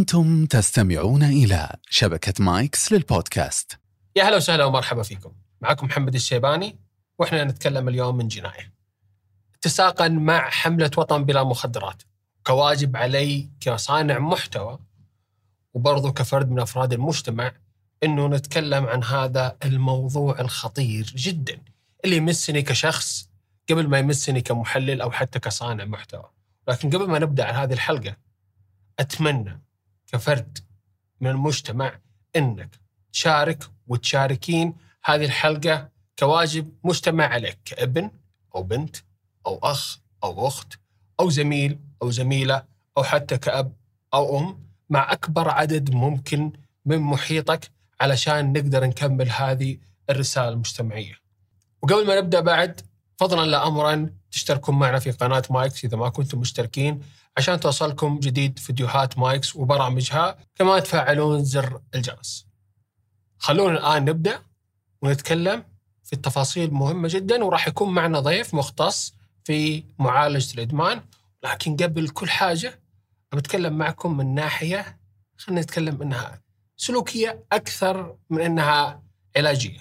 أنتم تستمعون إلى شبكة مايكس للبودكاست. يا هلا وسهلا ومرحبا فيكم. معكم محمد الشيباني وإحنا نتكلم اليوم من جناية. اتساقا مع حملة وطن بلا مخدرات. كواجب علي كصانع محتوى وبرضو كفرد من أفراد المجتمع أنه نتكلم عن هذا الموضوع الخطير جدا اللي يمسني كشخص قبل ما يمسني كمحلل أو حتى كصانع محتوى. لكن قبل ما نبدأ على هذه الحلقة أتمنى كفرد من المجتمع أنك تشارك وتشاركين هذه الحلقة كواجب مجتمع عليك كابن أو بنت أو أخ أو أخت أو زميل أو زميلة أو حتى كأب أو أم مع أكبر عدد ممكن من محيطك علشان نقدر نكمل هذه الرسالة المجتمعية. وقبل ما نبدأ بعد فضلا لا أمرا تشتركون معنا في قناة مايكس إذا ما كنتم مشتركين. عشان توصلكم جديد فيديوهات مايكس وبرامجها كما تفعلون زر الجرس. خلونا الآن نبدأ ونتكلم في التفاصيل مهمة جدا وراح يكون معنا ضيف مختص في معالجة الإدمان. لكن قبل كل حاجة بتكلم معكم من ناحية خلينا نتكلم إنها سلوكية أكثر من أنها علاجية.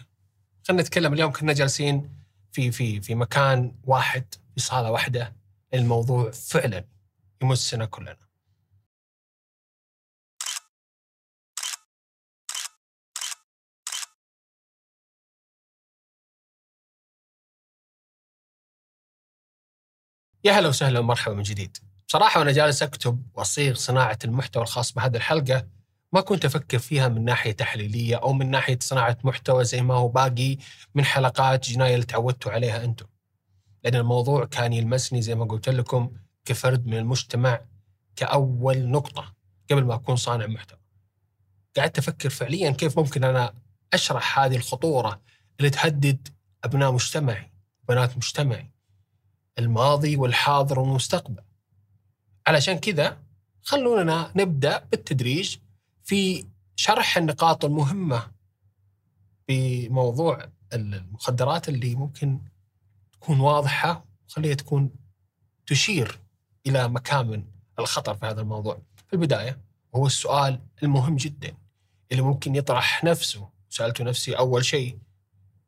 خلينا نتكلم اليوم كنا جالسين في في في مكان واحد في صالة واحدة الموضوع فعلا. يمسنا كلنا يا هلا وسهلا ومرحبا من جديد. بصراحة وأنا جالس أكتب وأصيغ صناعة المحتوى الخاص بهذه الحلقة ما كنت أفكر فيها من ناحية تحليلية أو من ناحية صناعة محتوى زي ما هو باقي من حلقات جناية اللي تعودتوا عليها أنتم. لأن الموضوع كان يلمسني زي ما قلت لكم كفرد من المجتمع كأول نقطة قبل ما أكون صانع محتوى. قعدت أفكر فعليا كيف ممكن أنا أشرح هذه الخطورة اللي تهدد أبناء مجتمعي بنات مجتمعي الماضي والحاضر والمستقبل علشان كذا خلونا نبدأ بالتدريج في شرح النقاط المهمة في موضوع المخدرات اللي ممكن تكون واضحة وخليها تكون تشير إلى مكامن الخطر في هذا الموضوع. في البداية وهو السؤال المهم جدا اللي ممكن يطرح نفسه. سألته نفسي أول شيء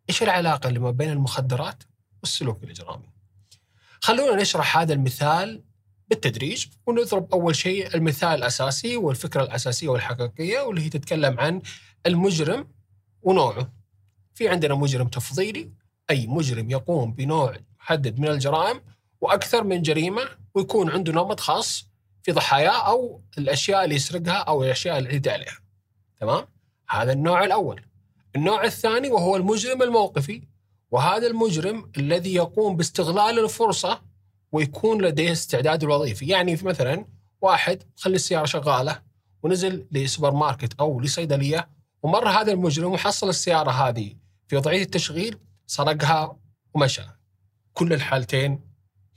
إيش العلاقة اللي ما بين المخدرات والسلوك الإجرامي؟ خلونا نشرح هذا المثال بالتدريج ونضرب أول شيء المثال الأساسي والفكرة الأساسية والحقيقية واللي هي تتكلم عن المجرم ونوعه. في عندنا مجرم تفضيلي أي مجرم يقوم بنوع محدد من الجرائم وأكثر من جريمة ويكون عنده نمط خاص في ضحاياه أو الأشياء اللي يسرقها أو الأشياء اللي يعتدي عليها. تمام؟ هذا النوع الأول. النوع الثاني وهو المجرم الموقفي وهذا المجرم الذي يقوم باستغلال الفرصة ويكون لديه استعداد الوظيفي. يعني مثلا واحد خلي السيارة شغالة ونزل لسوبر ماركت أو لصيدلية ومر هذا المجرم وحصل السيارة هذه في وضعية التشغيل سرقها ومشى. كل الحالتين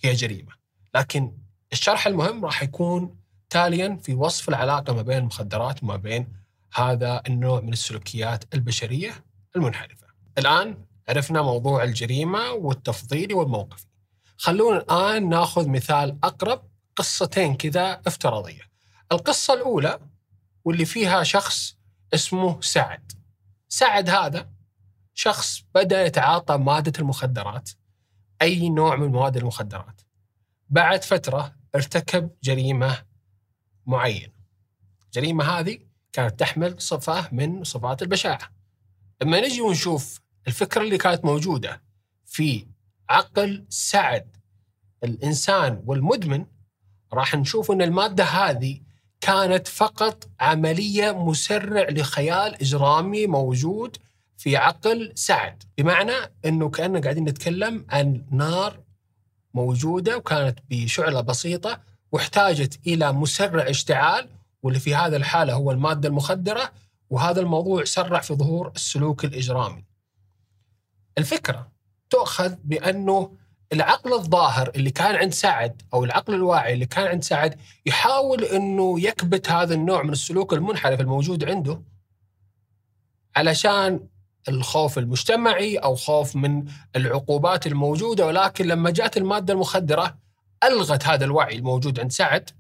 هي جريمة. لكن الشرح المهم راح يكون تاليا في وصف العلاقة ما بين المخدرات وما بين هذا النوع من السلوكيات البشرية المنحرفة. الآن عرفنا موضوع الجريمة والتفضيلي والموقفي خلونا الآن ناخذ مثال أقرب قصتين كذا افتراضية. القصة الأولى واللي فيها شخص اسمه سعد. سعد هذا شخص بدأ يتعاطى مادة المخدرات. أي نوع من مواد المخدرات. بعد فترة ارتكب جريمة معينة. الجريمة هذه كانت تحمل صفة من صفات البشاعة. لما نجي ونشوف الفكرة اللي كانت موجودة في عقل سعد الإنسان والمدمن راح نشوف أن المادة هذه كانت فقط عملية مسرع لخيال إجرامي موجود في عقل سعد. بمعنى أنه كأننا قاعدين نتكلم عن نار موجودة وكانت بشعلة بسيطة واحتاجت إلى مسرع اشتعال واللي في هذا الحالة هو المادة المخدرة وهذا الموضوع سرع في ظهور السلوك الإجرامي. الفكرة تؤخذ بأنه العقل الظاهر اللي كان عند سعد أو العقل الواعي اللي كان عند سعد يحاول إنه يكبت هذا النوع من السلوك المنحرف الموجود عنده علشان الخوف المجتمعي أو خوف من العقوبات الموجودة ولكن لما جاءت المادة المخدرة ألغت هذا الوعي الموجود عند سعد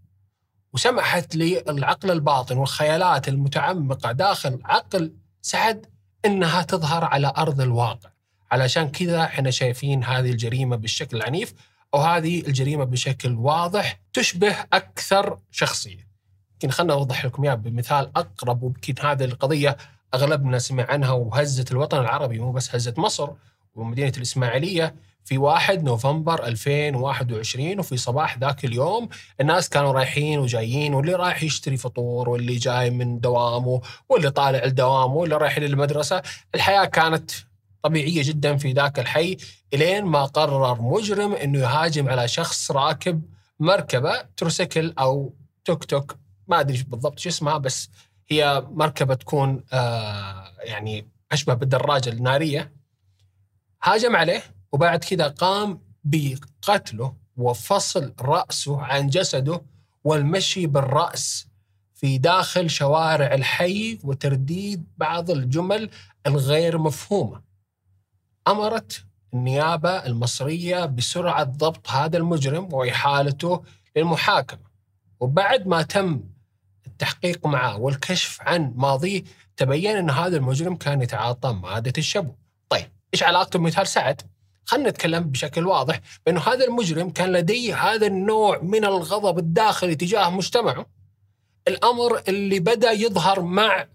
وسمحت للعقل الباطن والخيالات المتعمقة داخل عقل سعد إنها تظهر على أرض الواقع علشان كذا إحنا شايفين هذه الجريمة بالشكل العنيف أو هذه الجريمة بشكل واضح تشبه أكثر شخصية. يمكن خلنا أوضح لكم إياها بمثال أقرب ويمكن هذه القضية أغلبنا سمع عنها وهزت الوطن العربي مو بس هزت مصر ومدينة الإسماعيلية في 1 نوفمبر 2021 وفي صباح ذاك اليوم الناس كانوا رايحين وجايين واللي رايح يشتري فطور واللي جاي من دوامه واللي طالع الدوام واللي رايح للمدرسة. الحياة كانت طبيعية جدا في ذاك الحي إلين ما قرر مجرم أنه يهاجم على شخص راكب مركبة تروسيكل أو توك توك ما أدري بالضبط شو اسمها بس هي مركبة تكون آه يعني أشبه بالدراجة النارية. هاجم عليه وبعد كذا قام بقتله وفصل رأسه عن جسده والمشي بالرأس في داخل شوارع الحي وترديد بعض الجمل الغير مفهومة. أمرت النيابة المصرية بسرعة ضبط هذا المجرم وإحالته للمحاكمة. وبعد ما تم التحقيق معه والكشف عن ماضيه تبين أن هذا المجرم كان يتعاطى مادة الشبو طيب إيش علاقته بمثال سعد؟ خلينا نتكلم بشكل واضح بأنه هذا المجرم كان لديه هذا النوع من الغضب الداخلي تجاه مجتمعه الأمر اللي بدأ يظهر مع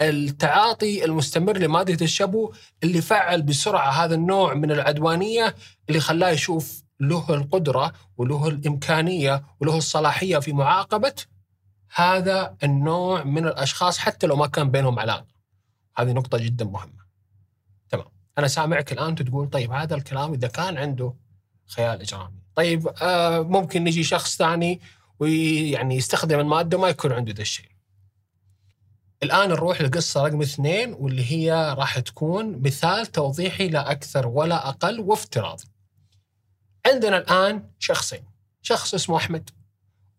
التعاطي المستمر لمادة الشبو اللي فعل بسرعة هذا النوع من العدوانية اللي خلاه يشوف له القدرة وله الإمكانية وله الصلاحية في معاقبة هذا النوع من الأشخاص حتى لو ما كان بينهم علاقة هذه نقطة جدا مهمة. أنا سامعك الآن تقول طيب هذا الكلام إذا كان عنده خيال إجرامي. طيب آه ممكن نجي شخص ثاني ويعني يستخدم المادة وما يكون عنده ذا الشيء. الآن نروح للقصه رقم اثنين واللي هي راح تكون مثال توضيحي لا أكثر ولا أقل وافتراضي. عندنا الآن شخصين. شخص اسمه أحمد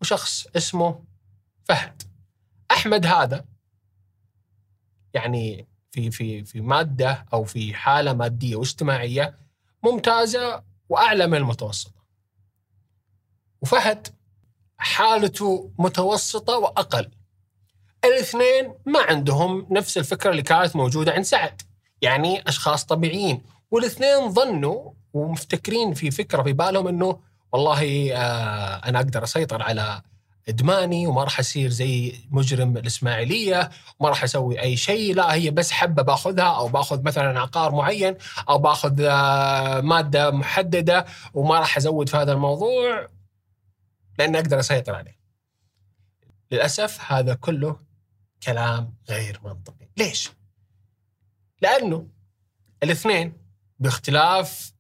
وشخص اسمه فهد أحمد هذا يعني في في في مادة أو في حالة مادية واجتماعية ممتازة وأعلى من المتوسطة. وفهد حالته متوسطة وأقل. الاثنين ما عندهم نفس الفكرة اللي كانت موجودة عند سعد. يعني أشخاص طبيعيين والاثنين ظنوا ومفتكرين في فكرة في بالهم إنه والله آه أنا أقدر أسيطر على إدماني وما راح أصير زي مجرم الإسماعيلية وما راح أسوي أي شيء لا هي بس حبة باخذها أو باخذ مثلا عقار معين أو باخذ آه، مادة محددة وما راح أزود في هذا الموضوع لأن أقدر أسيطر عليه. للأسف هذا كله كلام غير منطقي، ليش؟ لأنه الاثنين باختلاف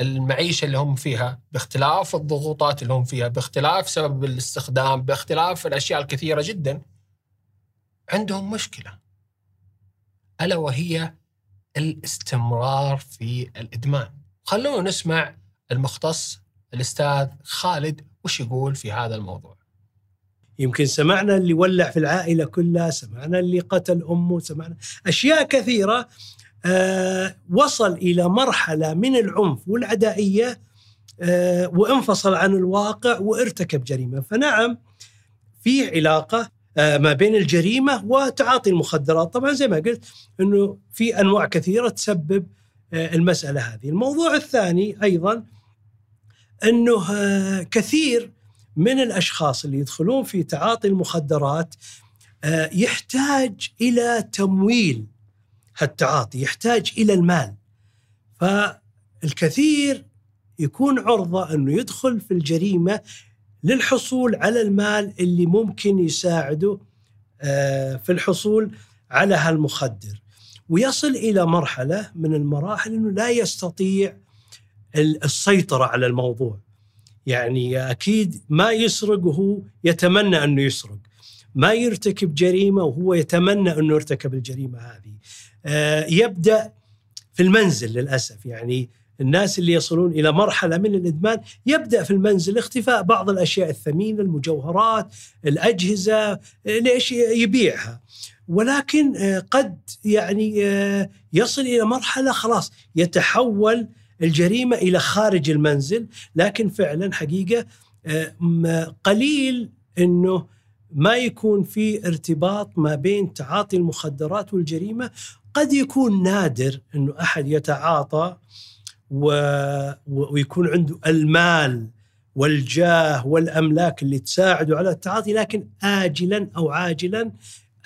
المعيشة اللي هم فيها باختلاف الضغوطات اللي هم فيها باختلاف سبب الاستخدام باختلاف الأشياء الكثيرة جدا عندهم مشكلة. ألا وهي الاستمرار في الإدمان. خلونا نسمع المختص الأستاذ خالد وش يقول في هذا الموضوع. يمكن سمعنا اللي ولع في العائلة كلها سمعنا اللي قتل أمه سمعنا أشياء كثيرة وصل إلى مرحلة من العنف والعدائية آه، وانفصل عن الواقع وارتكب جريمة، فنعم في علاقة آه، ما بين الجريمة وتعاطي المخدرات، طبعا زي ما قلت إنه في أنواع كثيرة تسبب المسألة هذه. الموضوع الثاني أيضا إنه كثير من الأشخاص اللي يدخلون في تعاطي المخدرات يحتاج إلى تمويل هالتعاطي يحتاج إلى المال. فالكثير يكون عرضة إنه يدخل في الجريمة للحصول على المال اللي ممكن يساعده آه، في الحصول على هالمخدر. ويصل إلى مرحلة من المراحل إنه لا يستطيع السيطرة على الموضوع. يعني أكيد ما يسرق وهو يتمنى إنه يسرق. ما يرتكب جريمة وهو يتمنى إنه يرتكب الجريمة هذه. يبدأ في المنزل للأسف. يعني الناس اللي يصلون إلى مرحلة من الإدمان يبدأ في المنزل اختفاء بعض الأشياء الثمينة المجوهرات الأجهزة ليش يبيعها. ولكن آه، قد يعني آه، يصل إلى مرحلة خلاص يتحول الجريمة إلى خارج المنزل. لكن فعلا حقيقة قليل إنه ما يكون في ارتباط ما بين تعاطي المخدرات والجريمة قد يكون نادر إنه أحد يتعاطى و... ويكون عنده المال والجاه والأملاك اللي تساعده على التعاطي لكن اجلا أو عاجلا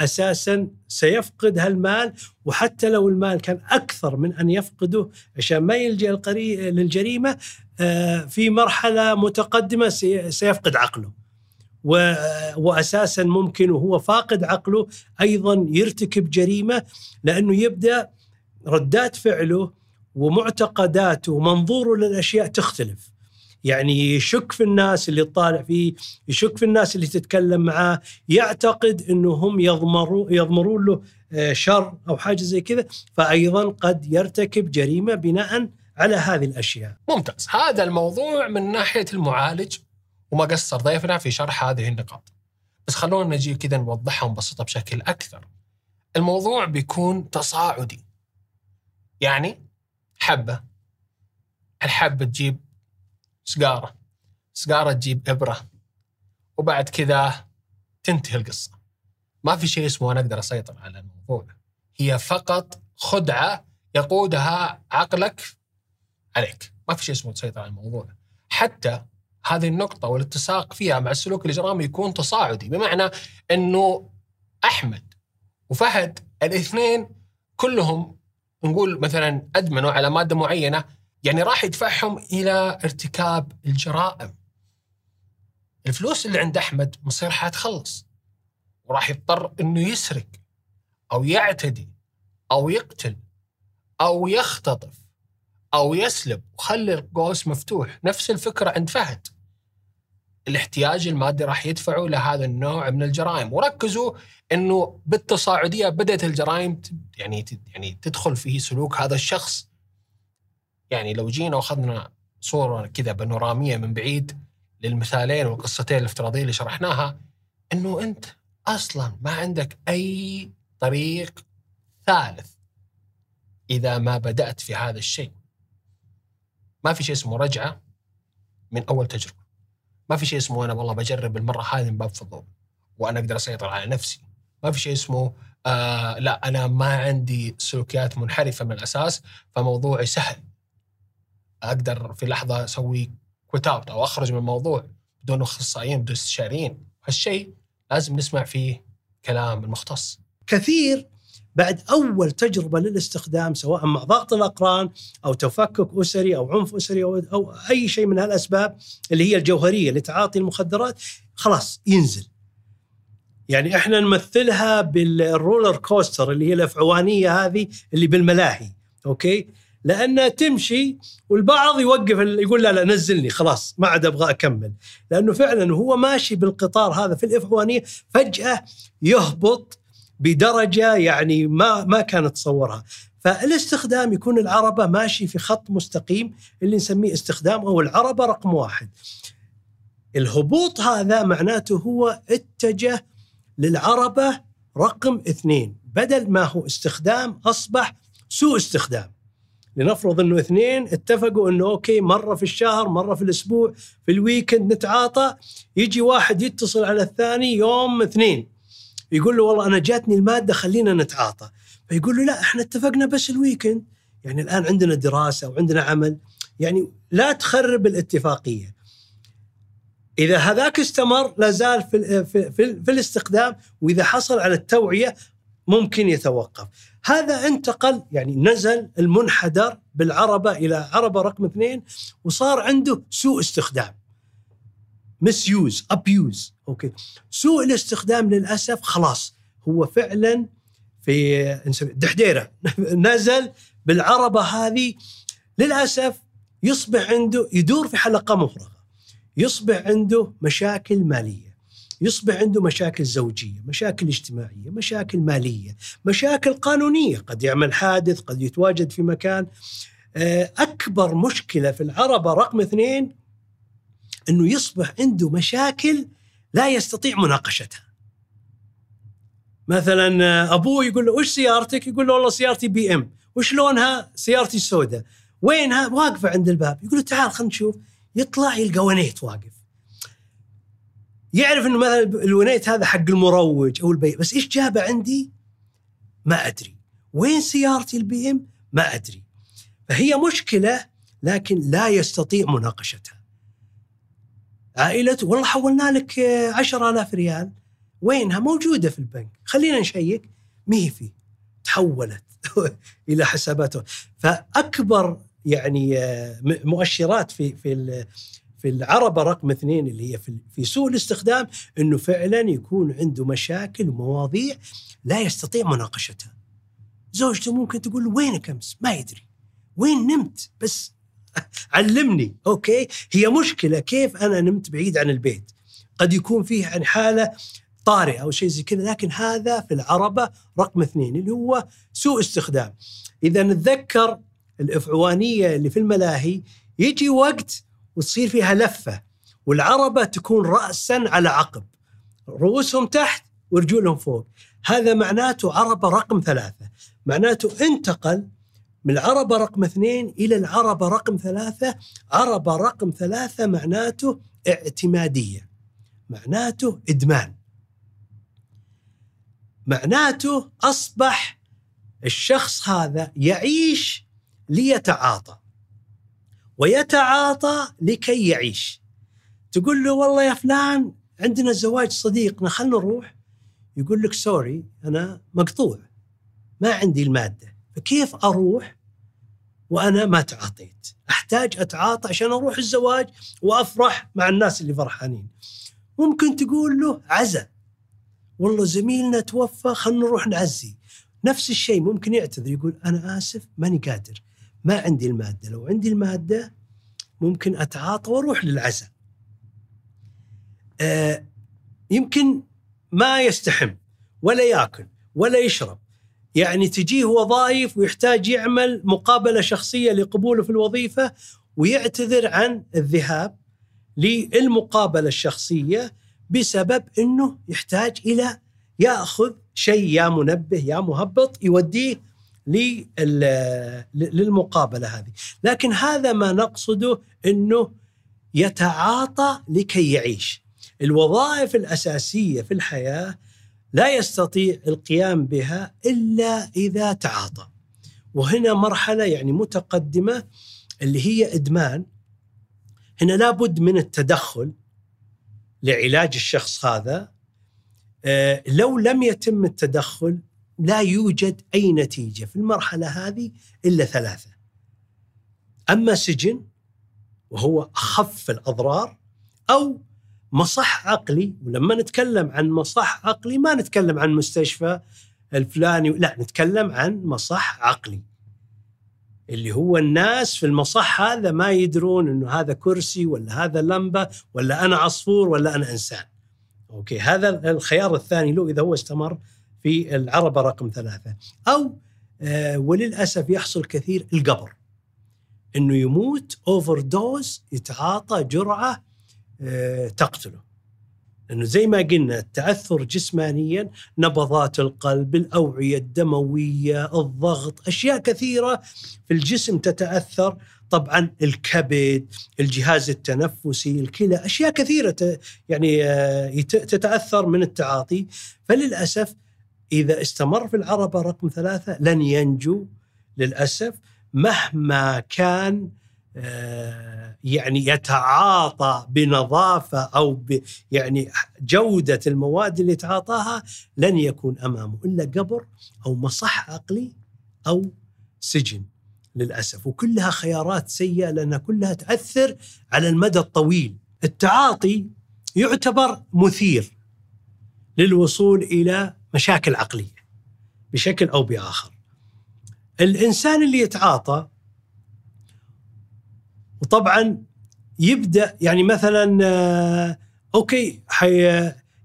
أساسا سيفقد هالمال. وحتى لو المال كان أكثر من أن يفقده عشان ما يلجأ القري... للجريمة آه، في مرحلة متقدمة سيفقد عقله. و... واساسا ممكن وهو فاقد عقله أيضا يرتكب جريمة لأنه يبدأ ردات فعله ومعتقداته ومنظوره للأشياء تختلف يعني يشك في الناس اللي تطالع فيه يشك في الناس اللي تتكلم معاه يعتقد إنه هم يضمروا يضمرون له آه، شر أو حاجة زي كذا فايضا قد يرتكب جريمة بناء على هذه الأشياء. ممتاز، هذا الموضوع من ناحية المعالج وما قصر ضيفنا في شرح هذه النقاط. بس خلونا نجي كذا نوضحها ونبسطها بشكل أكثر. الموضوع بيكون تصاعدي. يعني حبة. الحبة تجيب سجاره سجاره تجيب إبرة. وبعد كذا تنتهي القصة. ما في شيء اسمه أنا أقدر أسيطر على الموضوع. هي فقط خدعة يقودها عقلك عليك. ما في شيء اسمه تسيطر على الموضوع. حتى هذه النقطة والاتساق فيها مع السلوك الإجرامي يكون تصاعدي بمعنى أنه أحمد وفهد الاثنين كلهم نقول مثلا أدمنوا على مادة معينة يعني راح يدفعهم إلى ارتكاب الجرائم. الفلوس اللي عند أحمد مصير حتخلص وراح يضطر إنه يسرق أو يعتدي أو يقتل أو يختطف. أو يسلب. وخلي القوس مفتوح. نفس الفكرة عند فهد. الاحتياج المادي راح يدفعه لهذا النوع من الجرائم. وركزوا إنه بالتصاعدية بدأت الجرائم يعني يعني تدخل في سلوك هذا الشخص. يعني لو جينا وأخذنا صورة كذا بانورامية من بعيد للمثالين والقصتين الافتراضية اللي شرحناها إنه أنت أصلا ما عندك أي طريق ثالث إذا ما بدأت في هذا الشيء. ما في شيء اسمه رجعة من أول تجربة. ما في شيء اسمه أنا والله بجرب المرة هذه من باب فضول وأنا أقدر أسيطر على نفسي. ما في شيء اسمه آه لا أنا ما عندي سلوكيات منحرفة من الأساس فموضوعي سهل. أقدر في لحظة أسوي كويت اوت أو أخرج من الموضوع بدون أخصائيين بدون استشاريين هالشيء لازم نسمع فيه كلام المختص كثير بعد أول تجربة للاستخدام سواء مع ضغط الأقران أو تفكك أسري أو عنف أسري أو, أو أي شيء من هالأسباب اللي هي الجوهرية لتعاطي المخدرات خلاص ينزل. يعني إحنا نمثلها بال roller coaster اللي هي الأفعوانية هذه اللي بالملاهي okay؟ لأنها تمشي والبعض يوقف يقول لا لا نزلني خلاص ما عاد أبغى أكمل لأنه فعلا هو ماشي بالقطار هذا في الأفعوانية فجأة يهبط بدرجة يعني ما ما كان تصورها. فالاستخدام يكون العربة ماشي في خط مستقيم اللي نسميه استخدام أو العربة رقم واحد. الهبوط هذا معناته هو اتجه للعربة رقم اثنين. بدل ما هو استخدام أصبح سوء استخدام. لنفرض إنه اثنين اتفقوا إنه okay مرة في الشهر مرة في الأسبوع في ال weekend نتعاطى يجي واحد يتصل على الثاني يوم اثنين. يقول له والله أنا جاتني المادة خلينا نتعاطى. فيقول له لا إحنا اتفقنا بس الويكند يعني الآن عندنا دراسة وعندنا عمل. يعني لا تخرب الاتفاقية. إذا هذاك استمر لا زال في, في, في, في الاستخدام وإذا حصل على التوعية ممكن يتوقف. هذا انتقل يعني نزل المنحدر بالعربة إلى عربة رقم اثنين وصار عنده سوء استخدام. misuse abuse okay سوء الاستخدام للأسف خلاص. هو فعلا في دحديرة. نزل بالعربة هذه للأسف يصبح عنده يدور في حلقة مفرغة. يصبح عنده مشاكل مالية. يصبح عنده مشاكل زوجية، مشاكل اجتماعية، مشاكل مالية، مشاكل قانونية، قد يعمل حادث، قد يتواجد في مكان. آه، أكبر مشكلة في العربة رقم اثنين إنه يصبح عنده مشاكل لا يستطيع مناقشتها. مثلا أبوه يقول له وش سيارتك؟ يقول له والله سيارتي BM، وش لونها؟ سيارتي سوداء. وينها؟ واقفة عند الباب، يقول له تعال خلينا نشوف، يطلع يلقى ونيت واقف. يعرف إنه مثلا الونيت هذا حق المروج أو البيع بس إيش جابه عندي؟ ما أدري وين سيارتي ال BM؟ ما أدري فهي مشكلة لكن لا يستطيع مناقشتها عائلته والله حولنا لك عشرة آلاف ريال وينها موجودة في البنك خلينا نشيك ما هي فيه تحولت إلى حساباته فأكبر يعني آه، مؤشرات في في في العربة رقم اثنين اللي هي في في سوء الاستخدام إنه فعلا يكون عنده مشاكل ومواضيع لا يستطيع مناقشتها. زوجته ممكن تقول وينك أمس؟ ما يدري. وين نمت؟ بس علمني. أوكي؟ هي مشكلة كيف أنا نمت بعيد عن البيت. قد يكون فيه يعني حالة طارئة أو شيء زي كذا لكن هذا في العربة رقم اثنين اللي هو سوء استخدام. إذا نتذكر الإفعوانية اللي في الملاهي يجي وقت وتصير فيها لفة والعربة تكون راسا على عقب. رؤوسهم تحت ورجولهم فوق. هذا معناته عربة رقم ثلاثة. معناته انتقل من العربة رقم اثنين إلى العربة رقم ثلاثة. عربة رقم ثلاثة معناته اعتمادية معناته إدمان. معناته أصبح الشخص هذا يعيش ليتعاطى ويتعاطى لكي يعيش. تقول له والله يا فلان عندنا زواج صديقنا خلنا نروح. يقول لك سوري أنا مقطوع ما عندي المادة فكيف أروح؟ وأنا ما تعاطيت؟ أحتاج أتعاطى عشان أروح الزواج وأفرح مع الناس اللي فرحانين. ممكن تقول له عزا والله زميلنا توفى خلنا نروح نعزي. نفس الشيء ممكن يعتذر يقول أنا آسف ماني قادر ما عندي المادة، لو عندي المادة ممكن أتعاطى وأروح للعزاء. آه يمكن ما يستحم ولا يأكل ولا يشرب يعني تجيه وظائف ويحتاج يعمل مقابلة شخصية لقبوله في الوظيفة ويعتذر عن الذهاب للمقابلة الشخصية بسبب إنه يحتاج إلى يأخذ شيء يا منبه يا مهبط يوديه للمقابلة هذه، لكن هذا ما نقصده إنه يتعاطى لكي يعيش. الوظائف الأساسية في الحياة لا يستطيع القيام بها إلا إذا تعاطى. وهنا مرحلة يعني متقدمة اللي هي إدمان. هنا لابد من التدخل لعلاج الشخص هذا. آه، لو لم يتم التدخل لا يوجد أي نتيجة في المرحلة هذه إلا ثلاثة. أما سجن وهو أخف الأضرار أو مصح عقلي ولما نتكلم عن مصح عقلي ما نتكلم عن مستشفى الفلاني لا نتكلم عن مصح عقلي. اللي هو الناس في المصح هذا ما يدرون إنه هذا كرسي ولا هذا لمبة ولا أنا عصفور ولا أنا إنسان. okay هذا الخيار الثاني له إذا هو استمر في العربة رقم ثلاثة. أو آه وللأسف يحصل كثير القبر. إنه يموت overdose يتعاطى جرعة تقتله. لأنه زي ما قلنا التعثر جسمانيا نبضات القلب الأوعية الدموية الضغط أشياء كثيرة في الجسم تتأثر طبعا الكبد الجهاز التنفسي الكلى أشياء كثيرة يعني آه، تتأثر من التعاطي. فللأسف إذا استمر في العربة رقم ثلاثة لن ينجو. للأسف مهما كان آه، يعني يتعاطى بنظافة أو ب يعني جودة المواد اللي يتعاطاها لن يكون أمامه إلا قبر أو مصح عقلي أو سجن للأسف وكلها خيارات سيئة لأنها كلها تأثر على المدى الطويل. التعاطي يعتبر مثير للوصول إلى مشاكل عقلية بشكل أو بآخر. الإنسان اللي يتعاطى وطبعا يبدأ يعني مثلا آه، أوكي حي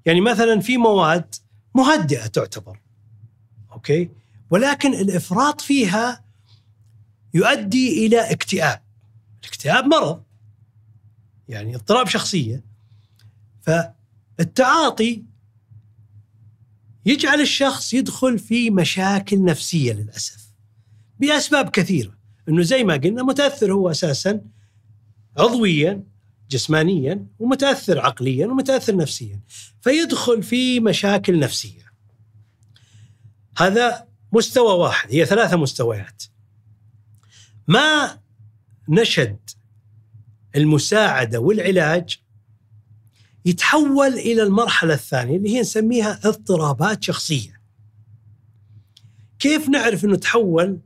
يعني مثلا في مواد مهدئة تعتبر أوكي؟ ولكن الإفراط فيها يؤدي إلى اكتئاب. الاكتئاب مرض يعني اضطراب شخصية. فالتعاطي يجعل الشخص يدخل في مشاكل نفسية للأسف بأسباب كثيرة. إنه زي ما قلنا متأثر هو أساسا عضويا جسمانيا ومتأثر عقليا ومتأثر نفسيا. فيدخل في مشاكل نفسية. هذا مستوى واحد هي ثلاثة مستويات. ما نشد المساعدة والعلاج يتحول إلى المرحلة الثانية اللي هي نسميها اضطرابات شخصية. كيف نعرف إنه تحول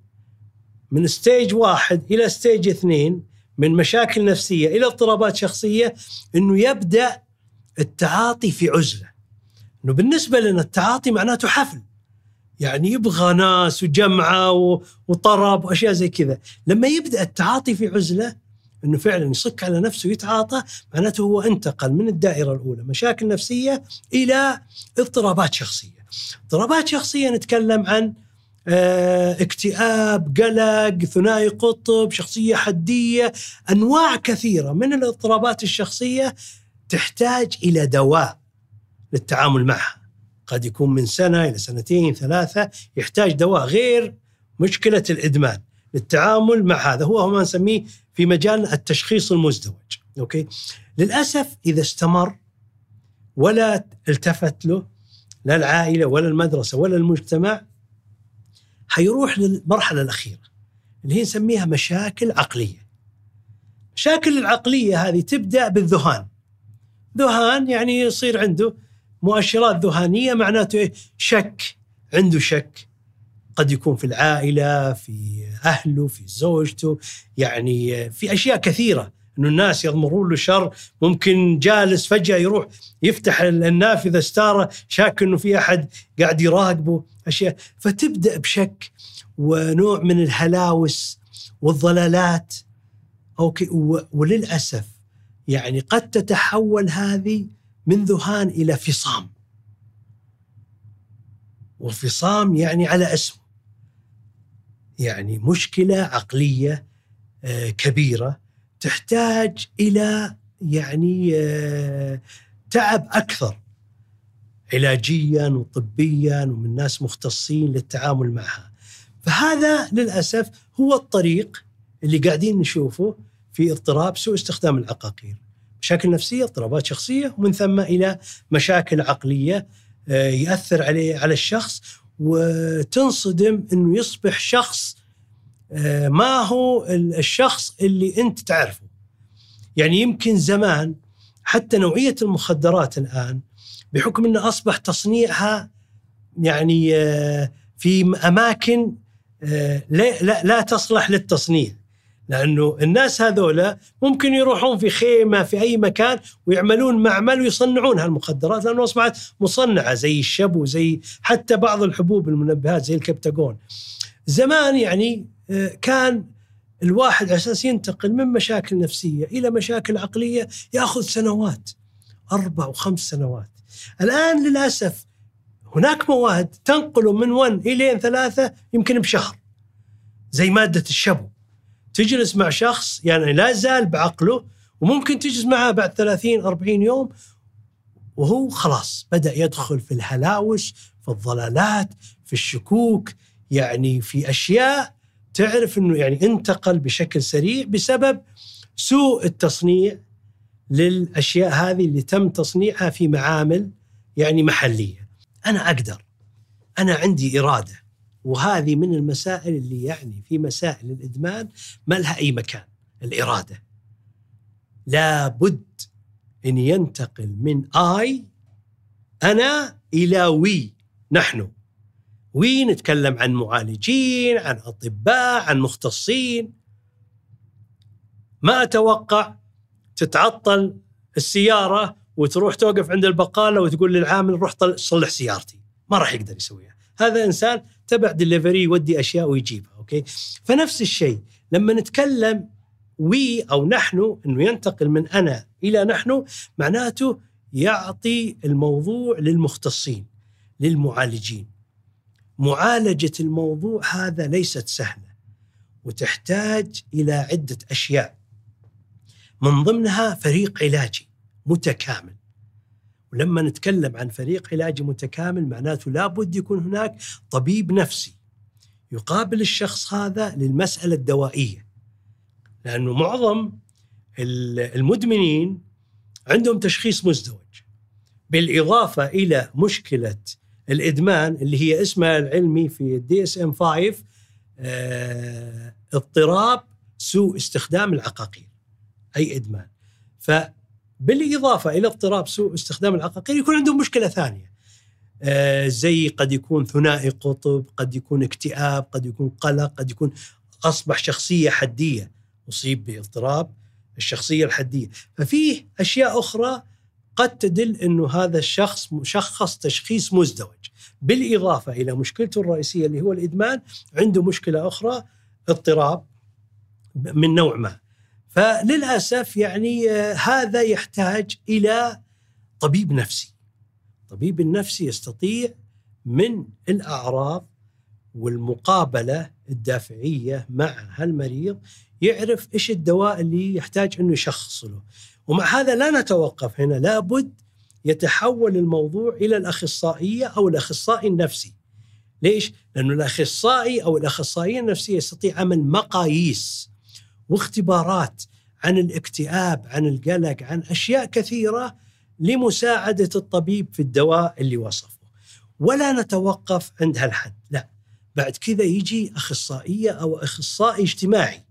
من stage واحد إلى stage اثنين؟ من مشاكل نفسية إلى اضطرابات شخصية إنه يبدأ التعاطي في عزلة. إنه بالنسبة لنا التعاطي معناته حفل. يعني يبغى ناس وجمعة وطرب وأشياء زي كذا، لما يبدأ التعاطي في عزلة إنه فعلا يصك على نفسه ويتعاطى معناته هو انتقل من الدائرة الأولى مشاكل نفسية إلى اضطرابات شخصية. اضطرابات شخصية نتكلم عن اكتئاب، قلق، ثنائي قطب، شخصية حدية، أنواع كثيرة من الاضطرابات الشخصية تحتاج إلى دواء للتعامل معها. قد يكون من سنة إلى سنتين ثلاثة يحتاج دواء غير مشكلة الإدمان للتعامل مع هذا. هو ما نسميه في مجال التشخيص المزدوج. أوكي؟ للأسف إذا استمر ولا التفت له لا العائلة ولا المدرسة ولا المجتمع حيروح للمرحلة الأخيرة اللي هي نسميها مشاكل عقلية. مشاكل العقلية هذه تبدأ بالذهان. ذهان يعني يصير عنده مؤشرات ذهانية معناته إيه؟ شك عنده شك. قد يكون في العائلة في أهله في زوجته يعني في أشياء كثيرة. إنه الناس يضمرون له شر. ممكن جالس فجأة يروح يفتح النافذه ستاره شاك إنه في أحد قاعد يراقبه. أشياء. فتبدأ بشك ونوع من الهلاوس والضلالات. أوكي. وللأسف يعني قد تتحول هذه من ذهان إلى فصام. وفصام يعني على اسمه يعني مشكلة عقلية كبيرة. تحتاج إلى يعني تعب أكثر علاجيا وطبيا ومن ناس مختصين للتعامل معها. فهذا للأسف هو الطريق اللي قاعدين نشوفه في اضطراب سوء استخدام العقاقير. مشاكل نفسية، اضطرابات شخصية ومن ثم إلى مشاكل عقلية ياثر عليه على الشخص وتنصدم إنه يصبح شخص ما هو الشخص اللي انت تعرفه. يعني يمكن زمان حتى نوعية المخدرات الآن بحكم إنه أصبح تصنيعها يعني في أماكن لا لا, لا تصلح للتصنيع. لأنه الناس هذولا ممكن يروحون في خيمة في أي مكان ويعملون معمل ويصنعون هالمخدرات لأنه أصبحت مصنعة زي الشبو زي حتى بعض الحبوب المنبهات زي الكبتاجون. زمان يعني كان الواحد على أساس ينتقل من مشاكل نفسية إلى مشاكل عقلية يأخذ سنوات أربع وخمس سنوات. الآن للأسف هناك مواد تنقله من 1 إلى 3 يمكن بشهر. زي مادة الشبو. تجلس مع شخص يعني لا زال بعقله وممكن تجلس معه بعد 30 40 يوم وهو خلاص بدأ يدخل في الهلاوس في الضلالات في الشكوك يعني في أشياء تعرف إنه يعني انتقل بشكل سريع بسبب سوء التصنيع للأشياء هذه اللي تم تصنيعها في معامل يعني محلية. أنا أقدر. أنا عندي إرادة. وهذه من المسائل اللي يعني في مسائل الإدمان ما لها أي مكان. الإرادة. لابد إن ينتقل من I أنا إلى we نحن. we نتكلم عن معالجين عن أطباء عن مختصين. ما أتوقع تتعطل السيارة وتروح توقف عند البقالة وتقول للعامل روح صلح سيارتي. ما راح يقدر يسويها. هذا إنسان تبع دليفري يودي أشياء ويجيبها okay؟ فنفس الشيء لما نتكلم وي أو نحن إنه ينتقل من أنا إلى نحن معناته يعطي الموضوع للمختصين للمعالجين. معالجة الموضوع هذا ليست سهلة وتحتاج إلى عدة أشياء. من ضمنها فريق علاجي متكامل. ولما نتكلم عن فريق علاجي متكامل معناته لابد يكون هناك طبيب نفسي يقابل الشخص هذا للمسألة الدوائية. لأنه معظم ال- المدمنين عندهم تشخيص مزدوج. بالإضافة إلى مشكلة الإدمان اللي هي اسمها العلمي في ال DSM 5 آه، اضطراب سوء استخدام العقاقير أي إدمان. فبالإضافة إلى اضطراب سوء استخدام العقاقير يكون عندهم مشكلة ثانية. آه، زي قد يكون ثنائي قطب قد يكون اكتئاب قد يكون قلق قد يكون أصبح شخصية حدية أصيب باضطراب الشخصية الحدية. ففيه أشياء أخرى قد تدل إنه هذا الشخص مشخص تشخيص مزدوج. بالإضافة إلى مشكلته الرئيسية اللي هو الإدمان عنده مشكلة أخرى اضطراب من نوع ما. فللأسف يعني آه، هذا يحتاج إلى طبيب نفسي. الطبيب النفسي يستطيع من الأعراض والمقابلة الدافعية مع هالمريض يعرف إيش الدواء اللي يحتاج إنه يشخص له. ومع هذا لا نتوقف هنا. لابد يتحول الموضوع إلى الأخصائية أو الأخصائي النفسي. ليش؟ لأنه الأخصائي أو الأخصائية النفسية يستطيع عمل مقاييس واختبارات عن الاكتئاب عن القلق عن أشياء كثيرة لمساعدة الطبيب في الدواء اللي وصفه. ولا نتوقف عند هالحد. لا. بعد كذا يجي أخصائية أو أخصائي اجتماعي.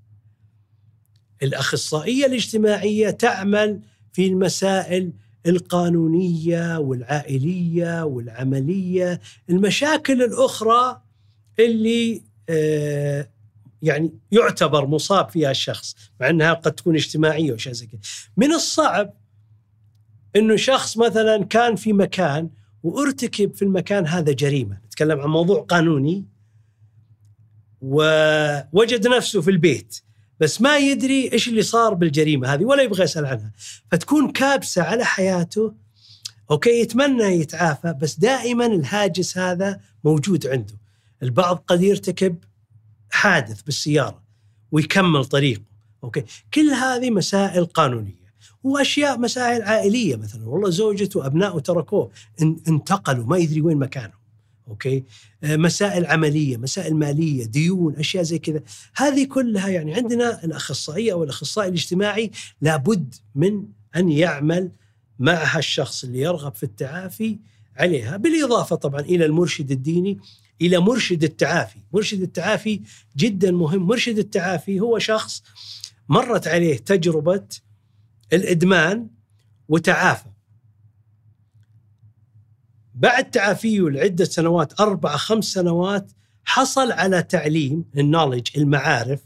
الأخصائية الاجتماعية تعمل في المسائل القانونية والعائلية والعملية المشاكل الأخرى اللي آه، يعني يعتبر مصاب فيها الشخص مع أنها قد تكون اجتماعية وشيء زي كذا. من الصعب إنه شخص مثلا كان في مكان وارتكب في المكان هذا جريمة. نتكلم عن موضوع قانوني ووجد نفسه في البيت. بس ما يدري إيش اللي صار بالجريمة هذه ولا يبغى يسأل عنها. فتكون كابسة على حياته أوكي يتمنى يتعافى بس دائما الهاجس هذا موجود عنده. البعض قد يرتكب حادث بالسيارة ويكمل طريقه okay. كل هذه مسائل قانونية وأشياء مسائل عائلية مثلا. والله زوجته وابنائه تركوه إن- انتقلوا ما يدري وين مكانهم okay؟ آه، مسائل عملية مسائل مالية ديون أشياء زي كذا. هذه كلها يعني عندنا الأخصائية أو الأخصائي الاجتماعي لابد من أن يعمل مع هالشخص اللي يرغب في التعافي عليها بالإضافة طبعا إلى المرشد الديني إلى مرشد التعافي، مرشد التعافي جدا مهم، مرشد التعافي هو شخص مرت عليه تجربة الإدمان وتعافى. بعد تعافيه لعدة سنوات أربع خمس سنوات حصل على تعليم النولج المعارف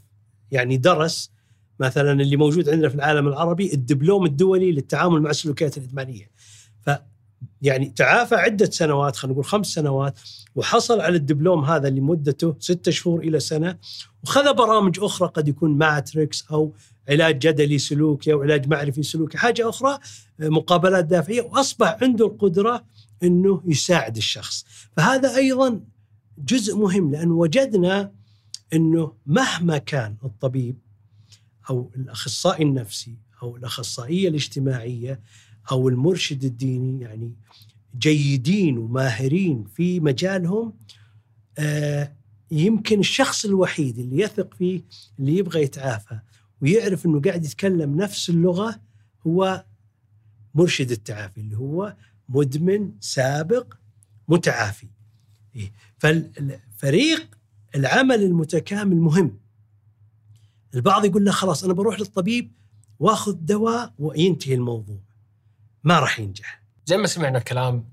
يعني درس مثلا اللي موجود عندنا في العالم العربي الدبلوم الدولي للتعامل مع السلوكيات الإدمانية. ف يعني تعافى عدة سنوات خلينا نقول خمس سنوات وحصل على الدبلوم هذا اللي مدته ستة شهور إلى سنة وخذ برامج أخرى قد يكون ماتريكس أو علاج جدلي سلوكي أو علاج معرفي سلوكي حاجة أخرى مقابلات دافعية وأصبح عنده القدرة إنه يساعد الشخص. فهذا أيضا جزء مهم لأنه وجدنا إنه مهما كان الطبيب أو الأخصائي النفسي أو الأخصائية الاجتماعية أو المرشد الديني يعني جيدين وماهرين في مجالهم آه يمكن الشخص الوحيد اللي يثق فيه اللي يبغى يتعافى ويعرف إنه قاعد يتكلم نفس اللغة هو مرشد التعافي اللي هو مدمن سابق متعافي. إيه؟ فالفريق العمل المتكامل مهم. البعض يقول له خلاص أنا بروح للطبيب وأخذ دواء وينتهي الموضوع. ما راح ينجح. زي ما سمعنا كلام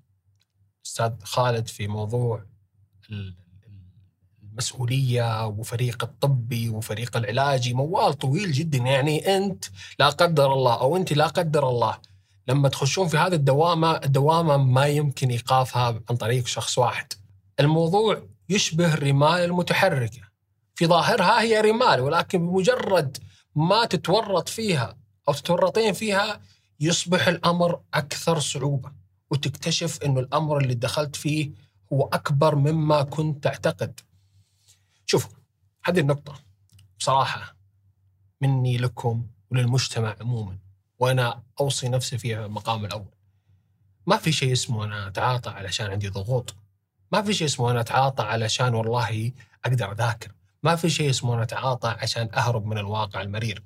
أستاذ خالد في موضوع ال- المسؤولية وفريق الطبي وفريق العلاجي موال طويل جدا. يعني أنت لا قدر الله أو أنت لا قدر الله لما تخشون في هذه الدوامة الدوامة ما يمكن إيقافها عن طريق شخص واحد. الموضوع يشبه الرمال المتحركة. في ظاهرها هي رمال ولكن بمجرد ما تتورط فيها أو تتورطين فيها يصبح الأمر أكثر صعوبة وتكتشف إنه الأمر اللي دخلت فيه هو أكبر مما كنت تعتقد. شوفوا هذه النقطة بصراحه مني لكم وللمجتمع عموما وأنا أوصي نفسي فيها المقام الأول. ما في شيء اسمه أنا أتعاطى علشان عندي ضغوط. ما في شيء اسمه أنا أتعاطى علشان والله أقدر أذاكر. ما في شيء اسمه أنا أتعاطى عشان أهرب من الواقع المرير.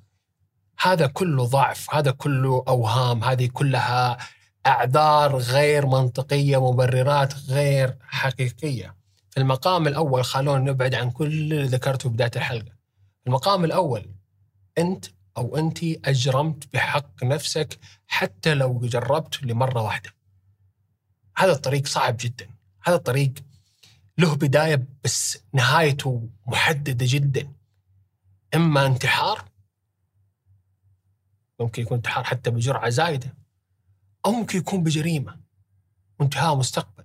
هذا كله ضعف هذا كله أوهام هذه كلها أعذار غير منطقية مبررات غير حقيقية في المقام الأول خلونا نبعد عن كل اللي ذكرته بداية الحلقة المقام الأول أنت أو أنت أجرمت بحق نفسك حتى لو جربت لمرة واحدة. هذا الطريق صعب جدا. هذا الطريق له بداية بس نهايته محددة جدا. إما انتحار ممكن يكون انتحار حتى بجرعة زايدة أو ممكن يكون بجريمة وانتهاء مستقبل.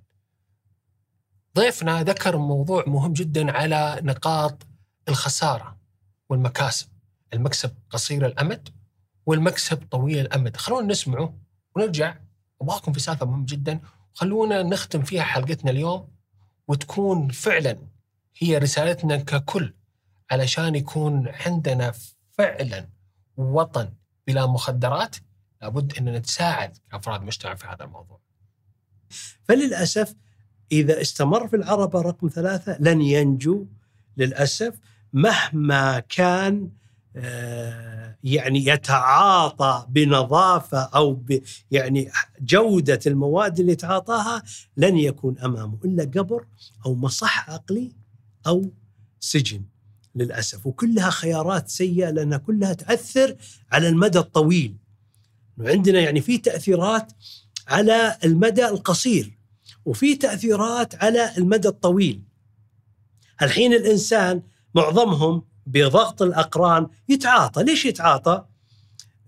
ضيفنا ذكر موضوع مهم جدا على نقاط الخسارة والمكاسب. المكسب قصير الأمد والمكسب طويل الأمد. خلونا نسمعه ونرجع. أبغاكم في سالفة مهمة جدا. خلونا نختم فيها حلقتنا اليوم وتكون فعلا هي رسالتنا ككل علشان يكون عندنا فعلا وطن بلا مخدرات. لابد أن نتساعد كأفراد مجتمع في هذا الموضوع. فللأسف إذا استمر في العربة رقم ثلاثة لن ينجو. للأسف مهما كان يعني يتعاطى بنظافة أو ب يعني جودة المواد اللي يتعاطاها لن يكون أمامه إلا قبر أو مصح عقلي أو سجن للأسف وكلها خيارات سيئة لأنها كلها تأثر على المدى الطويل. عندنا يعني في تأثيرات على المدى القصير وفي تأثيرات على المدى الطويل. الحين الإنسان معظمهم بضغط الأقران يتعاطى، ليش يتعاطى؟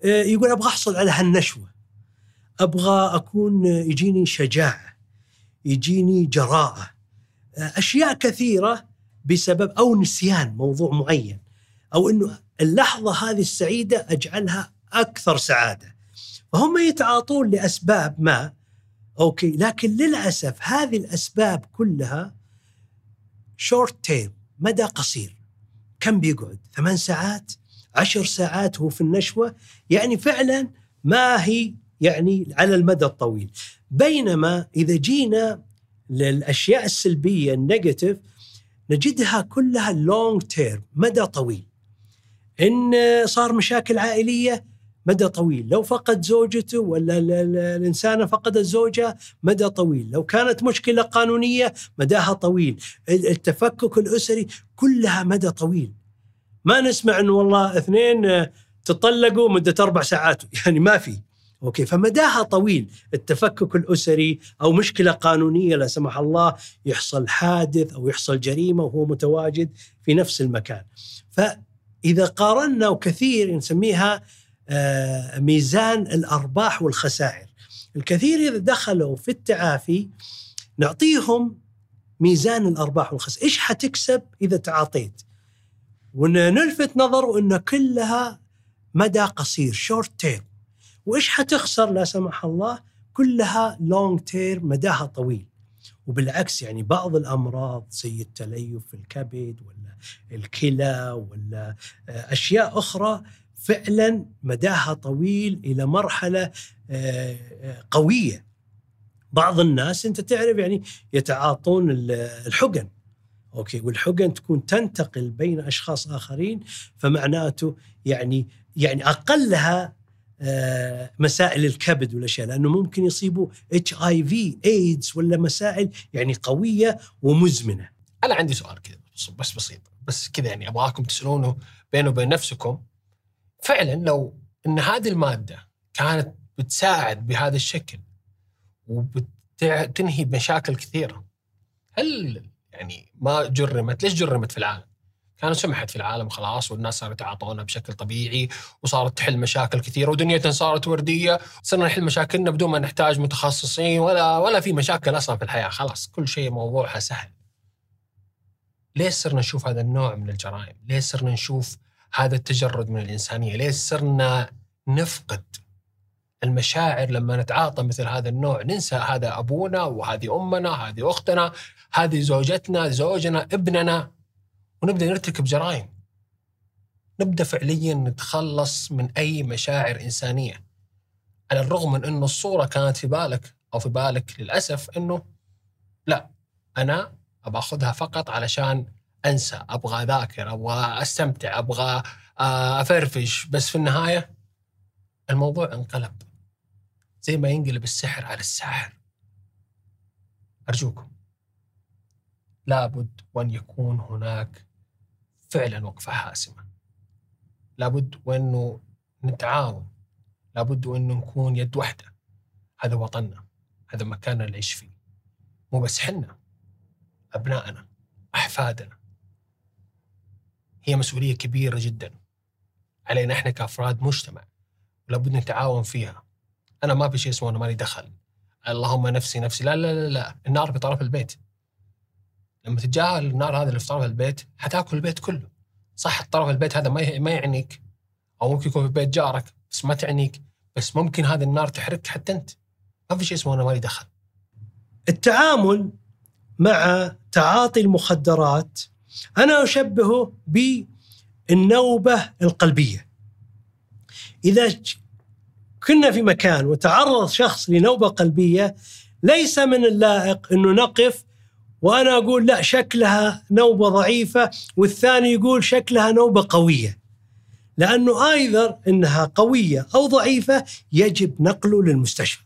آه، يقول أبغى أحصل على هالنشوة. أبغى أكون يجيني شجاعة. يجيني جراءة. آه، أشياء كثيرة بسبب أو نسيان موضوع معين أو إنه اللحظة هذه السعيدة أجعلها أكثر سعادة. فهم يتعاطون لأسباب ما okay لكن للأسف هذه الأسباب كلها short term مدى قصير كم بيقعد؟ ثمان ساعات؟ عشر ساعات هو في النشوة؟ يعني فعلا ما هي يعني على المدى الطويل. بينما إذا جينا للأشياء السلبية ال negative نجدها كلها long term مدى طويل. إن صار مشاكل عائلية مدى طويل. لو فقد زوجته ولا الإنسانة فقدت زوجها مدى طويل. لو كانت مشكلة قانونية مداها طويل. التفكك الأسري كلها مدى طويل. ما نسمع أنه والله اثنين تطلقوا مدة أربع ساعات. يعني ما في. أوكي فمداها طويل. التفكك الأسري أو مشكلة قانونية لا سمح الله يحصل حادث أو يحصل جريمة وهو متواجد في نفس المكان. فإذا قارنا وكثير نسميها آه، ميزان الأرباح والخسائر. الكثير إذا دخلوا في التعافي نعطيهم ميزان الأرباح والخسائر، إيش حتكسب إذا تعاطيت؟ ونلفت نظره ان كلها مدى قصير short term. وإيش حتخسر لا سمح الله؟ كلها long term مداها طويل. وبالعكس يعني بعض الأمراض زي التليف في الكبد ولا الكلى ولا آه، أشياء أخرى فعلا مداها طويل إلى مرحلة آه، آه، قوية. بعض الناس أنت تعرف يعني يتعاطون الحقن. أوكي والحقن تكون تنتقل بين أشخاص آخرين فمعناته يعني يعني أقلها آه، مسائل الكبد والأشياء لأنه ممكن يصيبوا إتش آي في إيدز ولا مسائل يعني قوية ومزمنة. أنا عندي سؤال كذا بس بسيط بس كذا يعني أبغاكم تسألونه بينه وبين نفسكم. فعلا لو إن هذه المادة كانت بتساعد بهذا الشكل وبتنهي مشاكل كثيرة هل يعني ما جرمت ليش جرمت في العالم؟ كانت سمحت في العالم خلاص والناس صاروا يتعاطونها بشكل طبيعي وصارت تحل مشاكل كثيرة ودنيتنا صارت وردية صرنا نحل مشاكلنا بدون ما نحتاج متخصصين ولا ولا في مشاكل أصلا في الحياة خلاص كل شيء موضوعها سهل. ليش صرنا نشوف هذا النوع من الجرائم؟ ليش صرنا نشوف هذا التجرد من الإنسانية. ليش صرنا نفقد المشاعر لما نتعاطى مثل هذا النوع؟ ننسى هذا أبونا وهذه أمنا هذه أختنا هذه زوجتنا زوجنا ابننا. ونبدأ نرتكب جرائم. نبدأ فعليا نتخلص من أي مشاعر إنسانية. على الرغم من أنه الصورة كانت في بالك أو في بالك للأسف أنه لا أنا أخذها فقط علشان انسى أبغى اذاكر أبغى استمتع أبغى آه، افرفش. بس في النهاية الموضوع انقلب. زي ما ينقلب السحر على الساحر. أرجوكم. لابد وأن يكون هناك فعلا وقفة حاسمة. لابد وأنه نتعاون. لابد وأنه نكون يد واحدة. هذا وطننا. هذا مكاننا نعيش فيه. مو بس حنا أبنائنا أحفادنا. هي مسؤولية كبيرة جدا علينا إحنا كأفراد مجتمع ولابد نتعاون فيها. أنا ما في شيء اسمه أنا مالي دخل. اللهم نفسي نفسي. لا لا لا لا. النار في طرف البيت. لما تتجاهل النار هذا اللي في طرف البيت حتأكل البيت كله. صح طرف البيت هذا ما ما يعنيك. أو ممكن يكون في بيت جارك بس ما تعنيك. بس ممكن هذه النار تحرق حتى أنت. ما في شيء اسمه أنا مالي دخل. التعامل مع تعاطي المخدرات أنا اشبهه بالنوبة القلبية إذا كنا في مكان وتعرض شخص لنوبة قلبية ليس من اللائق إنه نقف وأنا أقول لا شكلها نوبة ضعيفة والثاني يقول شكلها نوبة قوية. لأنه آيذر إنها قوية أو ضعيفة يجب نقله للمستشفى.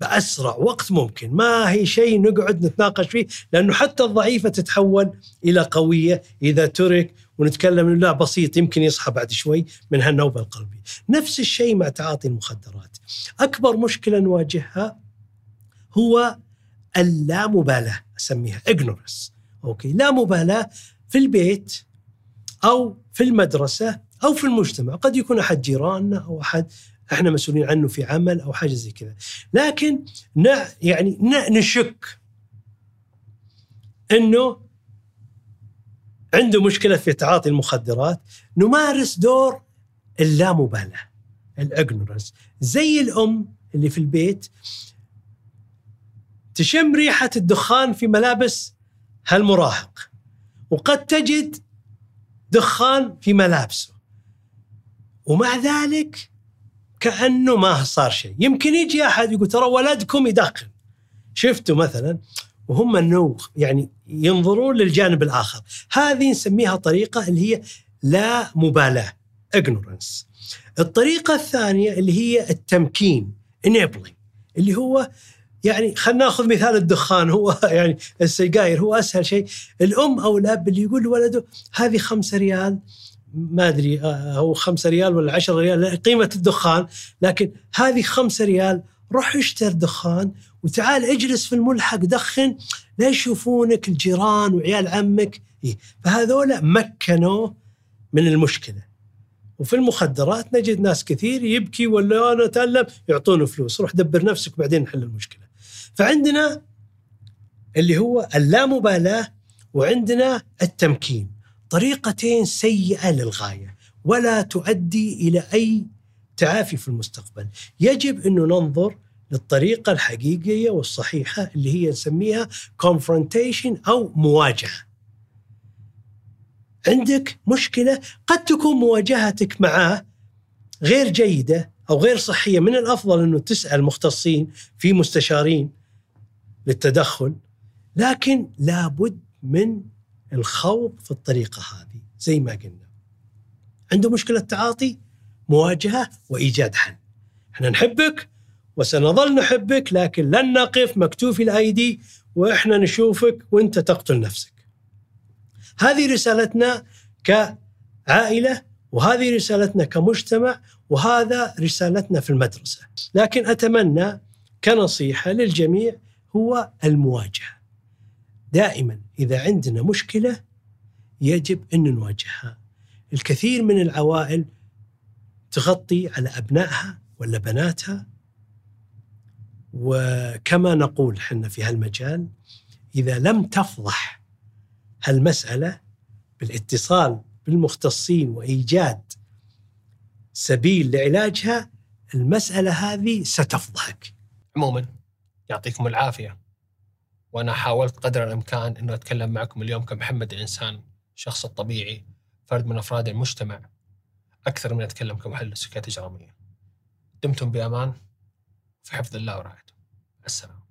بأسرع وقت ممكن، ما هي شيء نقعد نتناقش فيه لأنه حتى الضعيفة تتحول إلى قوية إذا ترك ونتكلم لا بسيط يمكن يصحى بعد شوي من هالنوبة القلبية. نفس الشيء مع تعاطي المخدرات. أكبر مشكلة نواجهها هو اللامبالاة أسميها ignorance أوكي لا مبالاه في البيت أو في المدرسة أو في المجتمع قد يكون أحد جيراننا أو أحد إحنا مسؤولين عنه في عمل أو حاجة زي كذا. لكن ن يعني نشك إنه عنده مشكلة في تعاطي المخدرات نمارس دور اللامبالاة الاجنورنس زي الأم اللي في البيت تشم ريحة الدخان في ملابس هالمراهق وقد تجد دخان في ملابسه. ومع ذلك كأنه ما صار شيء. يمكن يجي أحد يقول ترى ولدكم يدخن. شفتوا مثلا وهم انه يعني ينظرون للجانب الآخر. هذه نسميها طريقة اللي هي لا مبالاة ignorance. الطريقة الثانية اللي هي التمكين enabling اللي هو يعني خلينا نأخذ مثال الدخان. هو يعني السجاير هو أسهل شيء. الأم أو الأب اللي يقول لولده هذه خمسة ريال ما أدري آه، هو خمسة ريال ولا عشرة ريال قيمة الدخان. لكن هذه خمسة ريال روح اشتر دخان وتعال اجلس في الملحق دخن لا يشوفونك الجيران وعيال عمك. إيه؟ فهذولا مكنوه من المشكلة. وفي المخدرات نجد ناس كثير يبكي ولا أنا أتألم يعطونه فلوس. روح دبر نفسك بعدين نحل المشكلة. فعندنا اللي هو اللامبالاة وعندنا التمكين. طريقتين سيئة للغاية ولا تؤدي إلى أي تعافي في المستقبل. يجب انه ننظر للطريقة الحقيقية والصحيحة اللي هي نسميها confrontation أو مواجهة. عندك مشكلة قد تكون مواجهتك معاه غير جيدة أو غير صحية من الأفضل أنه تسأل مختصين في مستشارين للتدخل لكن لابد من الخوض في الطريقة هذه زي ما قلنا. عنده مشكلة تعاطي مواجهة وإيجاد حل. إحنا نحبك وسنظل نحبك لكن لن نقف مكتوفي الايدي وإحنا نشوفك وإنت تقتل نفسك. هذه رسالتنا كعائلة وهذه رسالتنا كمجتمع وهذا رسالتنا في المدرسة، لكن أتمنى كنصيحة للجميع هو المواجهة. دائما إذا عندنا مشكلة يجب أن نواجهها. الكثير من العوائل تغطي على أبنائها ولا بناتها وكما نقول حنا في هالمجال إذا لم تفضح هالمسألة بالاتصال بالمختصين وإيجاد سبيل لعلاجها المسألة هذه ستفضحك. عموما يعطيكم العافية وأنا حاولت قدر الإمكان إنه أتكلم معكم اليوم كمحمد الإنسان الشخص الطبيعي فرد من أفراد المجتمع أكثر من أتكلم كمحلل سكات إجرامية. دمتم بأمان في حفظ الله ورعايته. السلام.